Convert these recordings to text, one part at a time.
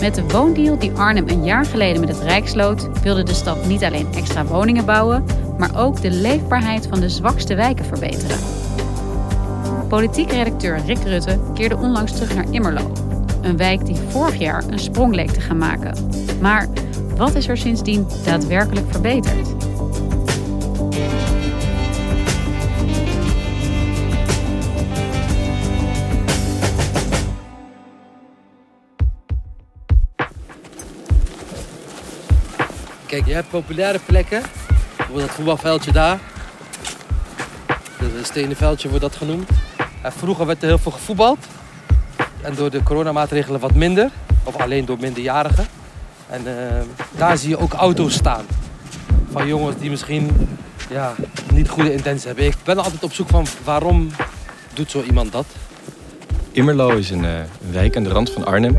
Met de woondeal die Arnhem een jaar geleden met het Rijk sloot, wilde de stad niet alleen extra woningen bouwen, maar ook de leefbaarheid van de zwakste wijken verbeteren. Politiek redacteur Rick Rutte keerde onlangs terug naar Immerlo, een wijk die vorig jaar een sprong leek te gaan maken. Maar wat is er sindsdien daadwerkelijk verbeterd? Kijk, je hebt populaire plekken. Bijvoorbeeld dat voetbalveldje daar. Het stenen veldje wordt dat genoemd. En vroeger werd er heel veel gevoetbald. En door de coronamaatregelen wat minder. Of alleen door minderjarigen. En uh, daar zie je ook auto's staan. Van jongens die misschien ja, niet goede intenties hebben. Ik ben altijd op zoek van waarom doet zo iemand dat. Immerlo is een, een wijk aan de rand van Arnhem.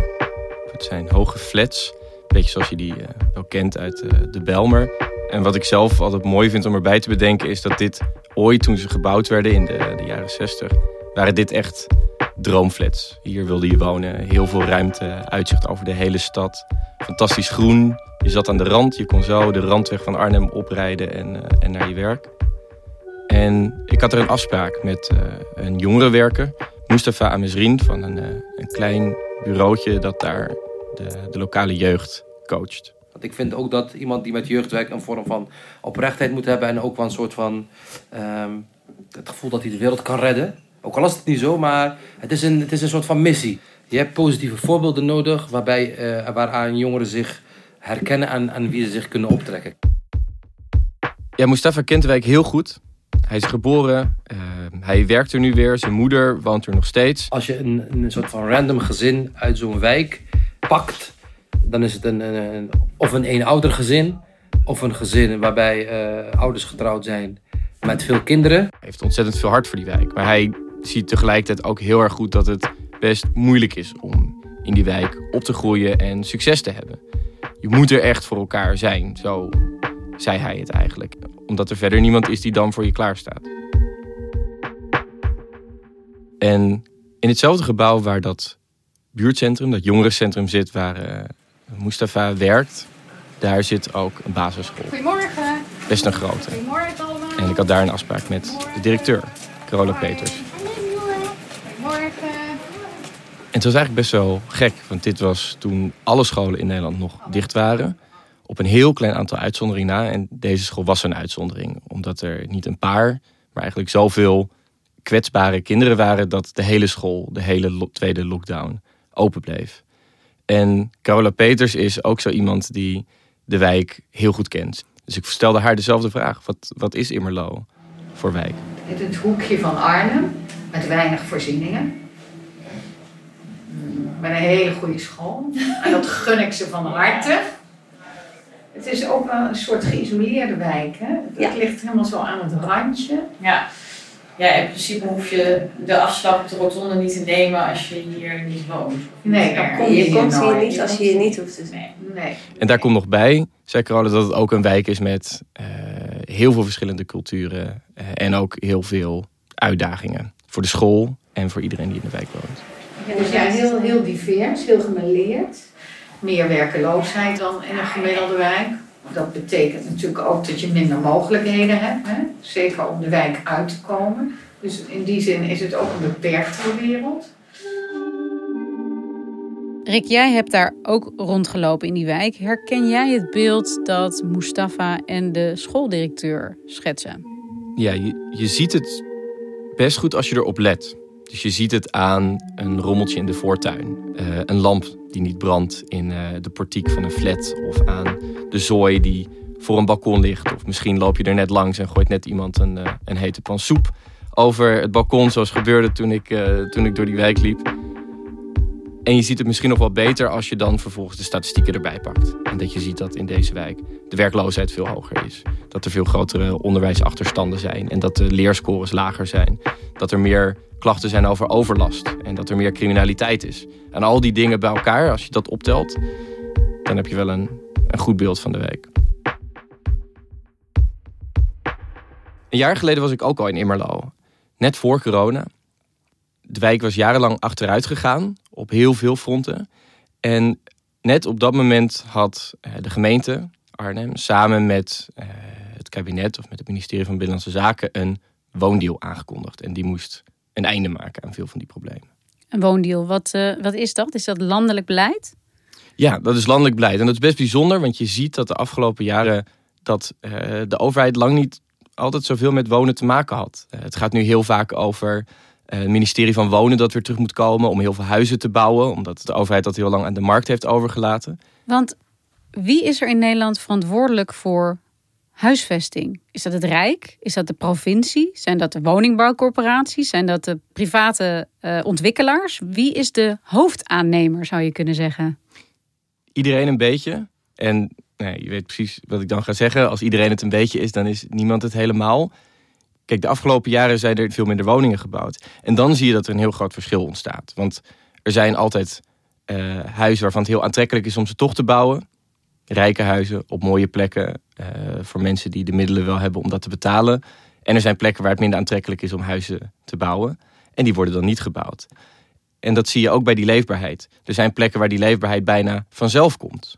Het zijn hoge flats beetje zoals je die wel kent uit uh, de Belmer. En wat ik zelf altijd mooi vind om erbij te bedenken is dat dit ooit toen ze gebouwd werden in de, de jaren 60, waren dit echt droomflats. Hier wilde je wonen, heel veel ruimte, uitzicht over de hele stad. Fantastisch groen. Je zat aan de rand, je kon zo de randweg van Arnhem oprijden en, uh, en naar je werk. En ik had er een afspraak met een jongerenwerker, Mustafa Amesrin, van een, een klein bureautje dat daar de, de lokale jeugd coacht. Want ik vind ook dat iemand die met jeugd werkt een vorm van oprechtheid moet hebben en ook wel een soort van um, het gevoel dat hij de wereld kan redden. Ook al is het niet zo, maar het is een, het is een soort van missie. Je hebt positieve voorbeelden nodig waarbij, uh, waaraan jongeren zich herkennen en aan wie ze zich kunnen optrekken. Ja, Mustafa kent de wijk heel goed. Hij is geboren, uh, hij werkt er nu weer, zijn moeder woont er nog steeds. Als je een, een soort van random gezin uit zo'n wijk pakt, dan is het een, een, of een eenouder gezin of een gezin waarbij uh, ouders getrouwd zijn met veel kinderen. Hij heeft ontzettend veel hart voor die wijk, maar hij ziet tegelijkertijd ook heel erg goed dat het best moeilijk is om in die wijk op te groeien en succes te hebben. Je moet er echt voor elkaar zijn, zo zei hij het eigenlijk. Omdat er verder niemand is die dan voor je klaarstaat. En in hetzelfde gebouw waar dat buurtcentrum, dat jongerencentrum zit waar uh, Mustafa werkt, daar zit ook een basisschool. Goedemorgen. Best een grote. Goedemorgen allemaal. En ik had daar een afspraak met de directeur, Carola Peters. Goedemorgen. En het was eigenlijk best wel gek, want dit was toen alle scholen in Nederland nog dicht waren. Op een heel klein aantal uitzonderingen na. En deze school was een uitzondering, omdat er niet een paar, maar eigenlijk zoveel kwetsbare kinderen waren dat de hele school, de hele tweede lockdown, open bleef. En Carola Peters is ook zo iemand die de wijk heel goed kent. Dus ik stelde haar dezelfde vraag. Wat, wat is Immerlo voor wijk? Het, het hoekje van Arnhem, met weinig voorzieningen. Met een hele goede school. En dat gun ik ze van harte. Het is ook wel een soort geïsoleerde wijk. Hè? Het ja. ligt helemaal zo aan het randje. Ja ja, in principe hoef je de afslag op de rotonde niet te nemen als je hier niet woont. Nee, dan kom je, je komt hier niet als je hier niet hoeft te zijn. Nee. En daar komt nog bij, zei Carola, dat het ook een wijk is met uh, heel veel verschillende culturen uh, en ook heel veel uitdagingen. Voor de school en voor iedereen die in de wijk woont. Ja, dus ja, heel, heel divers, heel gemêleerd. Meer werkeloosheid dan in een gemiddelde wijk. Dat betekent natuurlijk ook dat je minder mogelijkheden hebt, hè? zeker om de wijk uit te komen. Dus in die zin is het ook een beperktere wereld. Rick, jij hebt daar ook rondgelopen in die wijk. Herken jij het beeld dat Mustafa en de schooldirecteur schetsen? Ja, je, je ziet het best goed als je erop let. Dus je ziet het aan een rommeltje in de voortuin. Uh, een lamp die niet brandt in uh, de portiek van een flat. Of aan de zooi die voor een balkon ligt. Of misschien loop je er net langs en gooit net iemand een, uh, een hete pan soep over het balkon, zoals gebeurde toen ik, toen ik door die wijk liep. En je ziet het misschien nog wel beter als je dan vervolgens de statistieken erbij pakt. En dat je ziet dat in deze wijk de werkloosheid veel hoger is. Dat er veel grotere onderwijsachterstanden zijn. En dat de leerscores lager zijn. Dat er meer klachten zijn over overlast. En dat er meer criminaliteit is. En al die dingen bij elkaar, als je dat optelt, dan heb je wel een, een goed beeld van de wijk. Een jaar geleden was ik ook al in Immerlo. Net voor corona. De wijk was jarenlang achteruit gegaan op heel veel fronten. En net op dat moment had eh, de gemeente Arnhem samen met eh, het kabinet of met het ministerie van Binnenlandse Zaken een woondeal aangekondigd. En die moest een einde maken aan veel van die problemen. Een woondeal, wat, uh, wat is dat? Is dat landelijk beleid? Ja, dat is landelijk beleid. En dat is best bijzonder, want je ziet dat de afgelopen jaren dat de overheid lang niet altijd zoveel met wonen te maken had. het gaat nu heel vaak over het eh, ministerie van Wonen dat weer terug moet komen om heel veel huizen te bouwen, omdat de overheid dat heel lang aan de markt heeft overgelaten. Want wie is er in Nederland verantwoordelijk voor huisvesting? Is dat het Rijk? Is dat de provincie? Zijn dat de woningbouwcorporaties? Zijn dat de private uh, ontwikkelaars? Wie is de hoofdaannemer, zou je kunnen zeggen? Iedereen een beetje. En nee, je weet precies wat ik dan ga zeggen. Als iedereen het een beetje is, dan is niemand het helemaal. Kijk, de afgelopen jaren zijn er veel minder woningen gebouwd. En dan zie je dat er een heel groot verschil ontstaat. Want er zijn altijd uh, huizen waarvan het heel aantrekkelijk is om ze toch te bouwen. Rijke huizen op mooie plekken voor mensen die de middelen wel hebben om dat te betalen. En er zijn plekken waar het minder aantrekkelijk is om huizen te bouwen. En die worden dan niet gebouwd. En dat zie je ook bij die leefbaarheid. Er zijn plekken waar die leefbaarheid bijna vanzelf komt.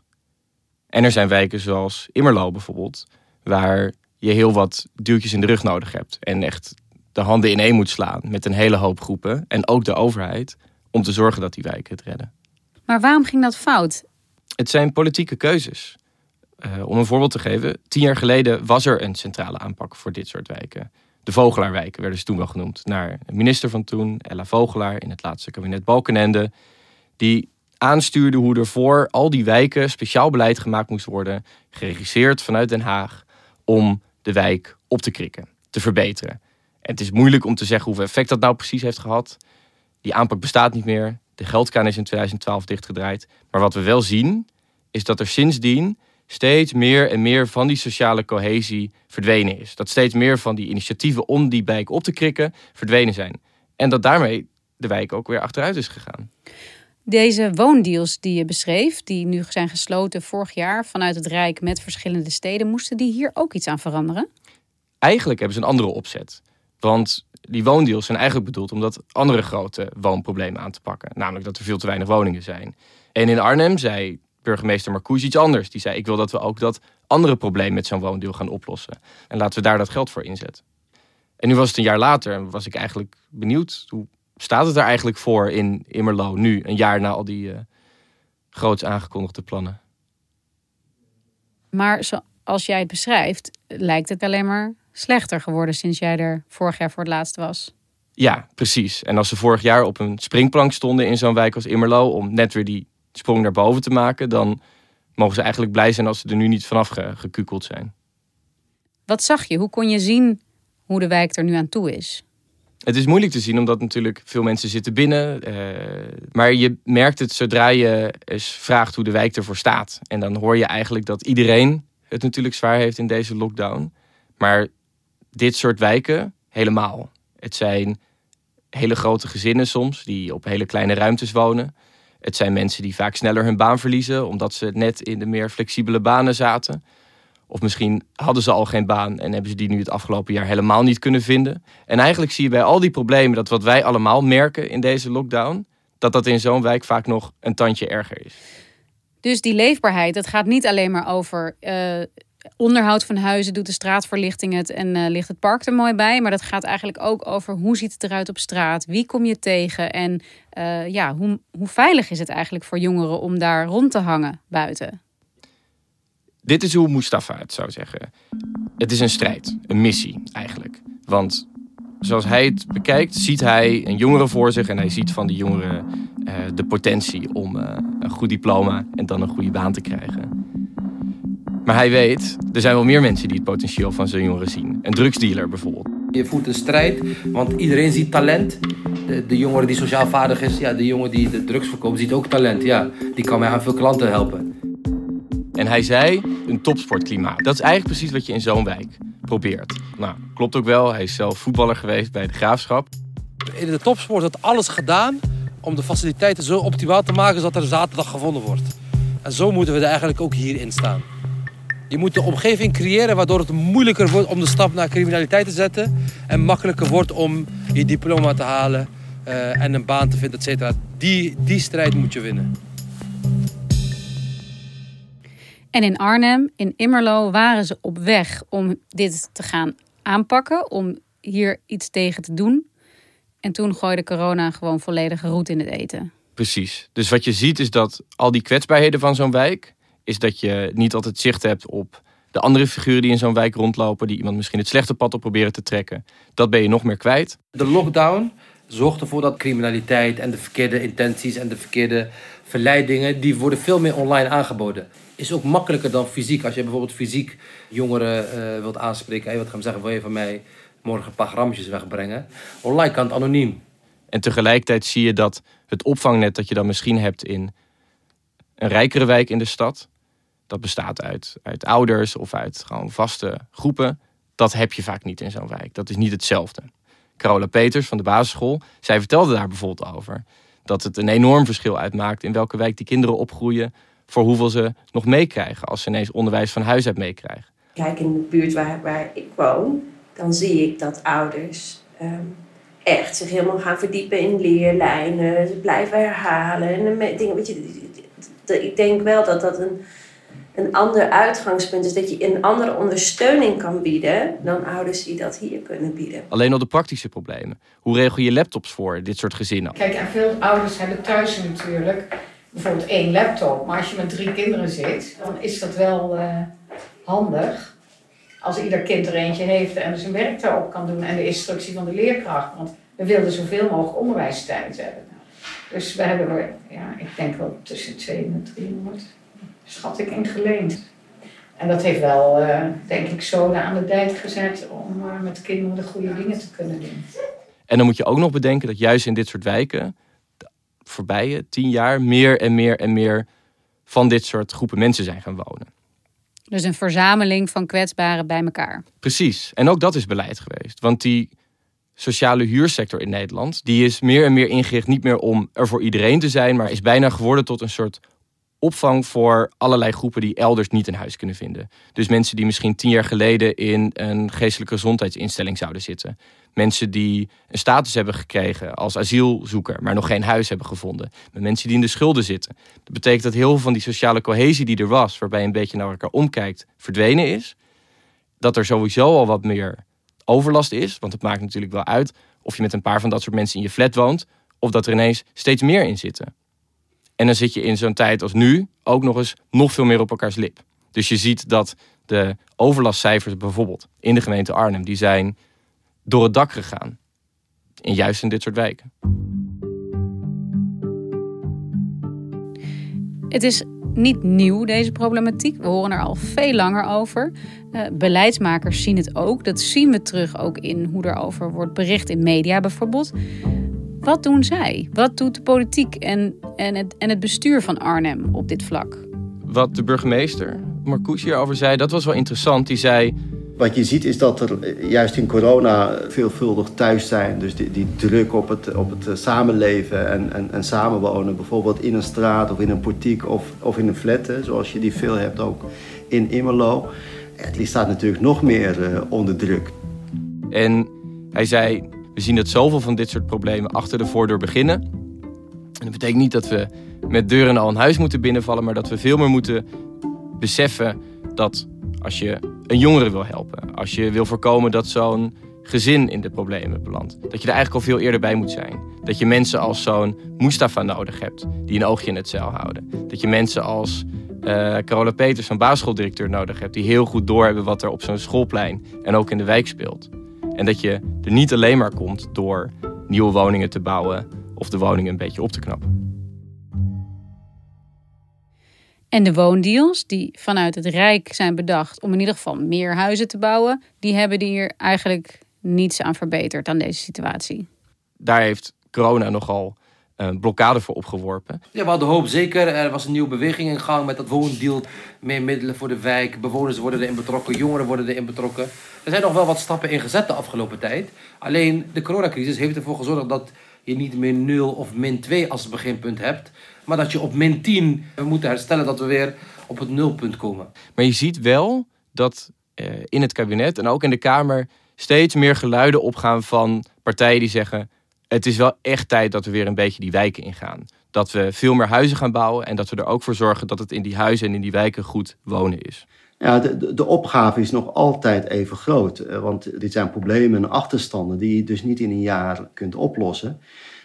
En er zijn wijken zoals Immerlo bijvoorbeeld, waar je heel wat duwtjes in de rug nodig hebt. En echt de handen ineen moet slaan met een hele hoop groepen. En ook de overheid om te zorgen dat die wijken het redden. Maar waarom ging dat fout? Het zijn politieke keuzes. Uh, om een voorbeeld te geven, tien jaar geleden was er een centrale aanpak voor dit soort wijken. De Vogelaarwijken werden ze toen wel genoemd. Naar minister van toen, Ella Vogelaar, in het laatste kabinet Balkenende. Die aanstuurde hoe er voor al die wijken speciaal beleid gemaakt moest worden. Geregisseerd vanuit Den Haag. Om de wijk op te krikken, te verbeteren. En het is moeilijk om te zeggen hoeveel effect dat nou precies heeft gehad. Die aanpak bestaat niet meer. De geldkraan is in 2012 dichtgedraaid. Maar wat we wel zien, is dat er sindsdien steeds meer en meer van die sociale cohesie verdwenen is. Dat steeds meer van die initiatieven om die wijk op te krikken verdwenen zijn. En dat daarmee de wijk ook weer achteruit is gegaan. Deze woondeals die je beschreef, die nu zijn gesloten vorig jaar vanuit het Rijk met verschillende steden, moesten die hier ook iets aan veranderen? Eigenlijk hebben ze een andere opzet. Want die woondeals zijn eigenlijk bedoeld om dat andere grote woonproblemen aan te pakken. Namelijk dat er veel te weinig woningen zijn. En in Arnhem zei burgemeester Marcouch iets anders. Die zei: Ik wil dat we ook dat andere probleem met zo'n woondeal gaan oplossen. En laten we daar dat geld voor inzetten. En nu was het een jaar later en was ik eigenlijk benieuwd hoe staat het er eigenlijk voor in Immerlo nu, een jaar na al die uh, groots aangekondigde plannen? Maar zoals jij het beschrijft, lijkt het alleen maar slechter geworden sinds jij er vorig jaar voor het laatst was. Ja, precies. En als ze vorig jaar op een springplank stonden in zo'n wijk als Immerlo om net weer die sprong naar boven te maken, dan mogen ze eigenlijk blij zijn als ze er nu niet vanaf gekukeld zijn. Wat zag je? Hoe kon je zien hoe de wijk er nu aan toe is? Het is moeilijk te zien, omdat natuurlijk veel mensen zitten binnen. Uh, maar je merkt het zodra je eens vraagt hoe de wijk ervoor staat. En dan hoor je eigenlijk dat iedereen het natuurlijk zwaar heeft in deze lockdown. Maar dit soort wijken helemaal. Het zijn hele grote gezinnen soms, die op hele kleine ruimtes wonen. Het zijn mensen die vaak sneller hun baan verliezen, omdat ze net in de meer flexibele banen zaten. Of misschien hadden ze al geen baan en hebben ze die nu het afgelopen jaar helemaal niet kunnen vinden. En eigenlijk zie je bij al die problemen dat wat wij allemaal merken in deze lockdown, dat dat in zo'n wijk vaak nog een tandje erger is. Dus die leefbaarheid, het gaat niet alleen maar over uh, onderhoud van huizen, doet de straatverlichting het en uh, ligt het park er mooi bij. Maar dat gaat eigenlijk ook over hoe ziet het eruit op straat, wie kom je tegen en uh, ja, hoe, hoe veilig is het eigenlijk voor jongeren om daar rond te hangen buiten? Dit is hoe Mustafa het zou zeggen. Het is een strijd, een missie eigenlijk. Want zoals hij het bekijkt, ziet hij een jongere voor zich en hij ziet van die jongeren uh, de potentie om een goed diploma en dan een goede baan te krijgen. Maar hij weet, er zijn wel meer mensen die het potentieel van zo'n jongeren zien. Een drugsdealer bijvoorbeeld. Je voert een strijd, want iedereen ziet talent. De, de jongere die sociaal vaardig is, ja, de jongen die de drugs verkoopt, ziet ook talent. Ja, die kan mij aan veel klanten helpen. En hij zei, een topsportklimaat. Dat is eigenlijk precies wat je in zo'n wijk probeert. Nou, klopt ook wel. Hij is zelf voetballer geweest bij de Graafschap. In de topsport wordt alles gedaan om de faciliteiten zo optimaal te maken zodat er zaterdag gevonden wordt. En zo moeten we er eigenlijk ook hierin staan. Je moet de omgeving creëren waardoor het moeilijker wordt om de stap naar criminaliteit te zetten. En makkelijker wordt om je diploma te halen uh, en een baan te vinden, et cetera. Die, die strijd moet je winnen. En in Arnhem, in Immerlo, waren ze op weg om dit te gaan aanpakken, om hier iets tegen te doen. En toen gooide corona gewoon volledige roet in het eten. Precies. Dus wat je ziet is dat al die kwetsbaarheden van zo'n wijk, is dat je niet altijd zicht hebt op de andere figuren die in zo'n wijk rondlopen, die iemand misschien het slechte pad op proberen te trekken. Dat ben je nog meer kwijt. De lockdown zorgt ervoor dat criminaliteit en de verkeerde intenties en de verkeerde verleidingen, die worden veel meer online aangeboden. Is ook makkelijker dan fysiek. Als je bijvoorbeeld fysiek jongeren uh, wilt aanspreken, hey, wat gaan we zeggen, wil je van mij morgen een paar grammetjes wegbrengen? Online kan het anoniem. En tegelijkertijd zie je dat het opvangnet dat je dan misschien hebt in een rijkere wijk in de stad, dat bestaat uit, uit ouders of uit gewoon vaste groepen. Dat heb je vaak niet in zo'n wijk. Dat is niet hetzelfde. Carola Peters van de basisschool, zij vertelde daar bijvoorbeeld over. Dat het een enorm verschil uitmaakt in welke wijk die kinderen opgroeien. Voor hoeveel ze nog meekrijgen als ze ineens onderwijs van huis uit meekrijgen. Kijk, in de buurt waar, waar ik woon, dan zie ik dat ouders ehm, echt zich helemaal gaan verdiepen in leerlijnen. Ze blijven herhalen. En dingen, weet je, ik denk wel dat dat een, een ander uitgangspunt is. Dat je een andere ondersteuning kan bieden dan ouders die dat hier kunnen bieden. Alleen al de praktische problemen. Hoe regel je laptops voor dit soort gezinnen? Kijk, en veel ouders hebben thuis natuurlijk bijvoorbeeld één laptop. Maar als je met drie kinderen zit, dan is dat wel uh, handig. Als ieder kind er eentje heeft en zijn werk daarop kan doen en de instructie van de leerkracht. Want we wilden zoveel mogelijk onderwijstijd hebben. Dus we hebben er, ja, ik denk wel tussen 200 en 300, schat ik, in geleend. En dat heeft wel, uh, denk ik, zoden aan de dijk gezet om uh, met kinderen de goede dingen te kunnen doen. En dan moet je ook nog bedenken dat juist in dit soort wijken de voorbije tien jaar meer en meer en meer van dit soort groepen mensen zijn gaan wonen. Dus een verzameling van kwetsbaren bij elkaar. Precies. En ook dat is beleid geweest. Want die sociale huursector in Nederland, die is meer en meer ingericht niet meer om er voor iedereen te zijn, maar is bijna geworden tot een soort opvang voor allerlei groepen die elders niet een huis kunnen vinden. Dus mensen die misschien tien jaar geleden in een geestelijke gezondheidsinstelling zouden zitten. Mensen die een status hebben gekregen als asielzoeker, maar nog geen huis hebben gevonden. Mensen die in de schulden zitten. Dat betekent dat heel veel van die sociale cohesie die er was, waarbij je een beetje naar elkaar omkijkt, verdwenen is. Dat er sowieso al wat meer overlast is. Want het maakt natuurlijk wel uit of je met een paar van dat soort mensen in je flat woont. Of dat er ineens steeds meer in zitten. En dan zit je in zo'n tijd als nu ook nog eens nog veel meer op elkaars lip. Dus je ziet dat de overlastcijfers bijvoorbeeld in de gemeente Arnhem, die zijn door het dak gegaan. En juist in dit soort wijken. Het is niet nieuw, deze problematiek. We horen er al veel langer over. Uh, beleidsmakers zien het ook. Dat zien we terug ook in hoe erover wordt bericht in media bijvoorbeeld. Wat doen zij? Wat doet de politiek en, en, het, en het bestuur van Arnhem op dit vlak? Wat de burgemeester Marcouch hierover zei, dat was wel interessant. Die zei... Wat je ziet is dat er juist in corona veelvuldig thuis zijn. Dus die, die druk op het, op het samenleven en, en, en samenwonen. Bijvoorbeeld in een straat of in een portiek of, of in een flat. zoals je die veel hebt ook in Immerlo. Ja, die staat natuurlijk nog meer uh, onder druk. En hij zei, we zien dat zoveel van dit soort problemen achter de voordeur beginnen. En dat betekent niet dat we met deuren al een huis moeten binnenvallen, maar dat we veel meer moeten beseffen dat als je een jongere wil helpen, als je wil voorkomen dat zo'n gezin in de problemen belandt, dat je er eigenlijk al veel eerder bij moet zijn. Dat je mensen als zo'n Mustafa nodig hebt, die een oogje in het zeil houden. Dat je mensen als uh, Carola Peters, een basisschooldirecteur, nodig hebt, die heel goed doorhebben wat er op zo'n schoolplein en ook in de wijk speelt. En dat je er niet alleen maar komt door nieuwe woningen te bouwen of de woningen een beetje op te knappen. En de woondeals, die vanuit het Rijk zijn bedacht om in ieder geval meer huizen te bouwen, die hebben hier eigenlijk niets aan verbeterd aan deze situatie. Daar heeft corona nogal blokkade voor opgeworpen. Ja, we hadden hoop zeker. Er was een nieuwe beweging in gang met dat woondeal. Meer middelen voor de wijk. Bewoners worden erin betrokken. Jongeren worden erin betrokken. Er zijn nog wel wat stappen in gezet de afgelopen tijd. Alleen de coronacrisis heeft ervoor gezorgd dat je niet meer 0 of min 2 als beginpunt hebt. Maar dat je op min 10 we moeten herstellen dat we weer op het nulpunt komen. Maar je ziet wel dat eh, in het kabinet en ook in de Kamer steeds meer geluiden opgaan van partijen die zeggen: het is wel echt tijd dat we weer een beetje die wijken ingaan. Dat we veel meer huizen gaan bouwen en dat we er ook voor zorgen dat het in die huizen en in die wijken goed wonen is. Ja, de, de opgave is nog altijd even groot. Eh, want dit zijn problemen en achterstanden die je dus niet in een jaar kunt oplossen.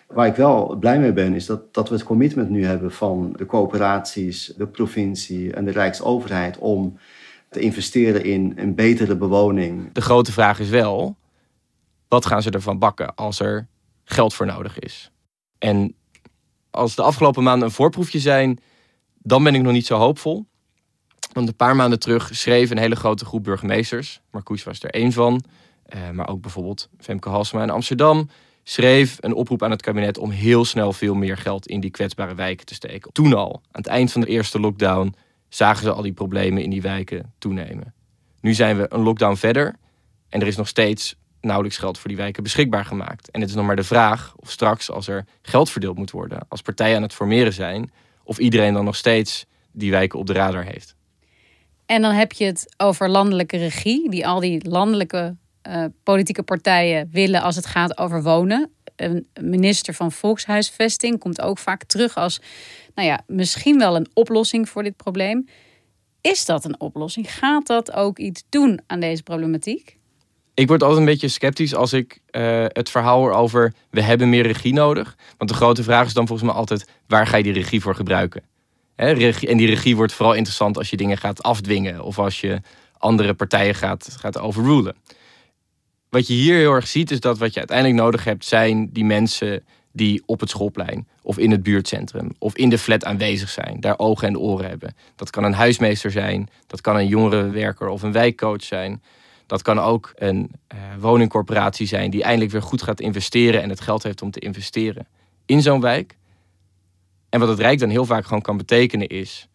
Waar ik wel blij mee ben, is dat, dat we het commitment nu hebben van de coöperaties, de provincie en de Rijksoverheid om te investeren in een betere bewoning. De grote vraag is wel, wat gaan ze ervan bakken als er geld voor nodig is? En als de afgelopen maanden een voorproefje zijn, dan ben ik nog niet zo hoopvol. Want een paar maanden terug schreef een hele grote groep burgemeesters, Marcouch was er één van, eh, maar ook bijvoorbeeld Femke Halsema in Amsterdam, schreef een oproep aan het kabinet om heel snel veel meer geld in die kwetsbare wijken te steken. Toen al, aan het eind van de eerste lockdown, zagen ze al die problemen in die wijken toenemen. Nu zijn we een lockdown verder en er is nog steeds nauwelijks geld voor die wijken beschikbaar gemaakt. En het is nog maar de vraag of straks, als er geld verdeeld moet worden, als partijen aan het formeren zijn, of iedereen dan nog steeds die wijken op de radar heeft. En dan heb je het over landelijke regie, die al die landelijke uh, politieke partijen willen als het gaat over wonen. Een minister van Volkshuisvesting komt ook vaak terug als, nou ja, misschien wel een oplossing voor dit probleem. Is dat een oplossing? Gaat dat ook iets doen aan deze problematiek? Ik word altijd een beetje sceptisch als ik uh, het verhaal hoor over we hebben meer regie nodig. Want de grote vraag is dan volgens mij altijd waar ga je die regie voor gebruiken? Hè, regie, en die regie wordt vooral interessant als je dingen gaat afdwingen of als je andere partijen gaat, gaat overrulen wat je hier heel erg ziet, is dat wat je uiteindelijk nodig hebt, zijn die mensen die op het schoolplein of in het buurtcentrum of in de flat aanwezig zijn, daar ogen en oren hebben. Dat kan een huismeester zijn, dat kan een jongerenwerker of een wijkcoach zijn. Dat kan ook een uh, woningcorporatie zijn die eindelijk weer goed gaat investeren en het geld heeft om te investeren in zo'n wijk. En wat het Rijk dan heel vaak gewoon kan betekenen is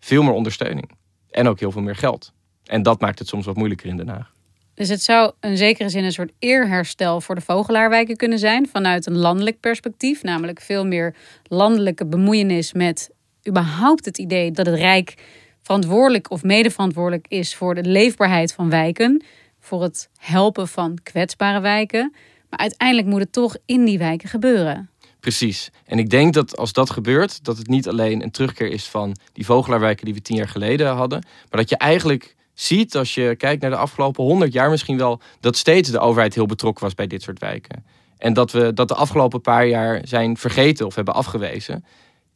veel meer ondersteuning en ook heel veel meer geld. En dat maakt het soms wat moeilijker in Den Haag. Dus het zou in zekere zin een soort eerherstel voor de vogelaarwijken kunnen zijn vanuit een landelijk perspectief, namelijk veel meer landelijke bemoeienis met überhaupt het idee dat het Rijk verantwoordelijk of medeverantwoordelijk is voor de leefbaarheid van wijken, voor het helpen van kwetsbare wijken. Maar uiteindelijk moet het toch in die wijken gebeuren. Precies. En ik denk dat als dat gebeurt, dat het niet alleen een terugkeer is van die vogelaarwijken die we tien jaar geleden hadden, maar dat je eigenlijk ziet, als je kijkt naar de afgelopen honderd jaar misschien wel, dat steeds de overheid heel betrokken was bij dit soort wijken. En dat we dat de afgelopen paar jaar zijn vergeten of hebben afgewezen.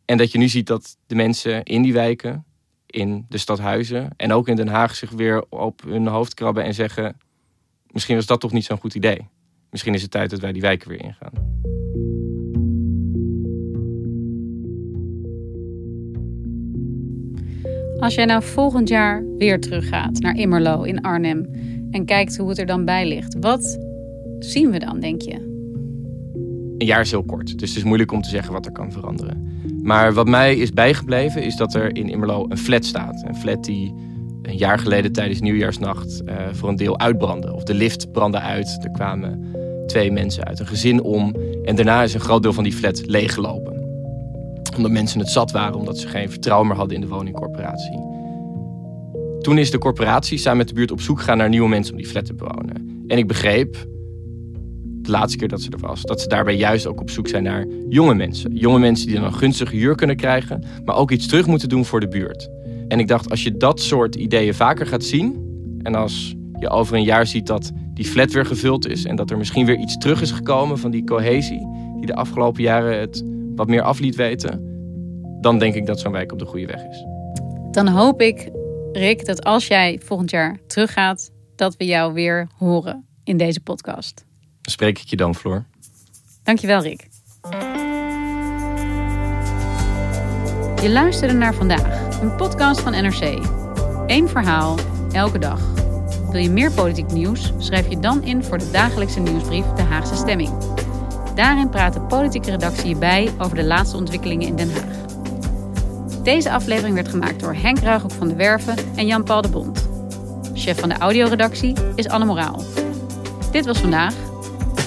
En dat je nu ziet dat de mensen in die wijken, in de stadhuizen en ook in Den Haag zich weer op hun hoofd krabben en zeggen: misschien was dat toch niet zo'n goed idee. Misschien is het tijd dat wij die wijken weer ingaan. Als jij nou volgend jaar weer teruggaat naar Immerlo in Arnhem en kijkt hoe het er dan bij ligt, wat zien we dan, denk je? Een jaar is heel kort, dus het is moeilijk om te zeggen wat er kan veranderen. Maar wat mij is bijgebleven is dat er in Immerlo een flat staat. Een flat die een jaar geleden tijdens nieuwjaarsnacht uh, voor een deel uitbrandde. Of de lift brandde uit. Er kwamen twee mensen uit een gezin om. En daarna is een groot deel van die flat leeggelopen omdat mensen het zat waren, omdat ze geen vertrouwen meer hadden in de woningcorporatie. Toen is de corporatie samen met de buurt op zoek gegaan naar nieuwe mensen om die flat te bewonen. En ik begreep, de laatste keer dat ze er was, dat ze daarbij juist ook op zoek zijn naar jonge mensen. Jonge mensen die dan een gunstige huur kunnen krijgen, maar ook iets terug moeten doen voor de buurt. En ik dacht, als je dat soort ideeën vaker gaat zien, en als je over een jaar ziet dat die flat weer gevuld is en dat er misschien weer iets terug is gekomen van die cohesie, die de afgelopen jaren het wat meer af liet weten, dan denk ik dat zo'n wijk op de goede weg is. Dan hoop ik, Rick, dat als jij volgend jaar teruggaat, dat we jou weer horen in deze podcast. Spreek ik je dan, Floor. Dankjewel, Rick. Je luisterde naar vandaag Een podcast van NRC. Eén verhaal, elke dag. Wil je meer politiek nieuws? Schrijf je dan in voor de dagelijkse nieuwsbrief De Haagse Stemming. Daarin praat de politieke redactie je bij over de laatste ontwikkelingen in Den Haag. Deze aflevering werd gemaakt door Henk Ruighoek van de Werven en Jan-Paul de Bond. Chef van de audioredactie is Anne Moraal. Dit was vandaag.